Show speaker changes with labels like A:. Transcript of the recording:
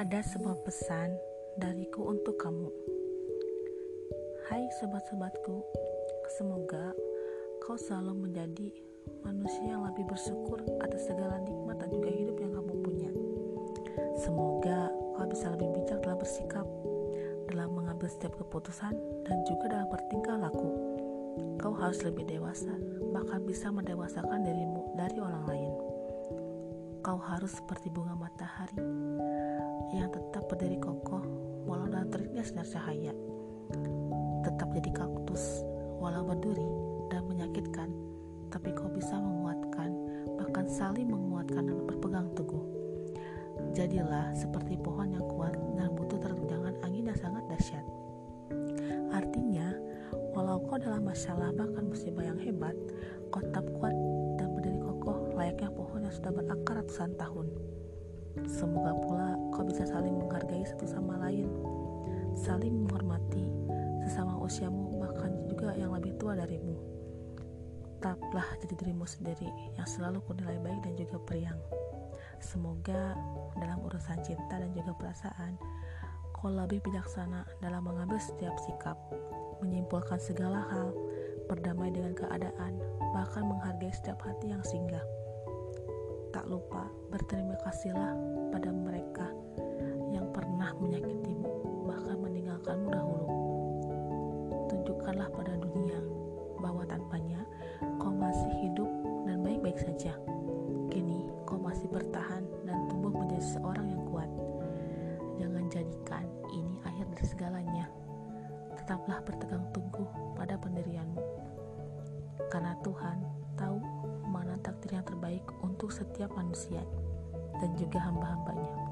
A: Ada sebuah pesan dariku untuk kamu. Hai sobat-sobatku, semoga kau selalu menjadi manusia yang lebih bersyukur atas segala nikmat dan juga hidup yang kamu punya. Semoga kau bisa lebih bijak dalam bersikap, dalam mengambil setiap keputusan, dan juga dalam bertingkah laku. Kau harus lebih dewasa, bahkan bisa mendewasakan dirimu dari orang lain. Kau harus seperti bunga matahari yang tetap berdiri kokoh walau dalam teriknya sinar cahaya. Tetap jadi kaktus walau berduri dan menyakitkan, tapi kau bisa menguatkan, bahkan saling menguatkan dan berpegang teguh. Jadilah seperti pohon yang kuat dan butuh terjangan angin yang sangat dahsyat. Artinya, walau kau dalam masalah bahkan musibah yang hebat, kau tetap kuat yang sudah berakar ratusan tahun. Semoga pula kau bisa saling menghargai satu sama lain, saling menghormati sesama usiamu, bahkan juga yang lebih tua darimu. Tetaplah jadi dirimu sendiri yang selalu bernilai baik dan juga periang. Semoga dalam urusan cinta dan juga perasaan, kau lebih bijaksana dalam mengambil setiap sikap, menyimpulkan segala hal, berdamai dengan keadaan, bahkan menghargai setiap hati yang singgah. Tak lupa berterima kasihlah pada mereka yang pernah menyakitimu, bahkan meninggalkanmu dahulu. Tunjukkanlah pada dunia bahwa tanpanya kau masih hidup dan baik-baik saja. Kini kau masih bertahan dan tumbuh menjadi seorang yang kuat. Jangan jadikan ini akhir dari segalanya. Tetaplah bertegang teguh pada pendirianmu. Karena Tuhan tahu yang terbaik untuk setiap manusia dan juga hamba-hambanya.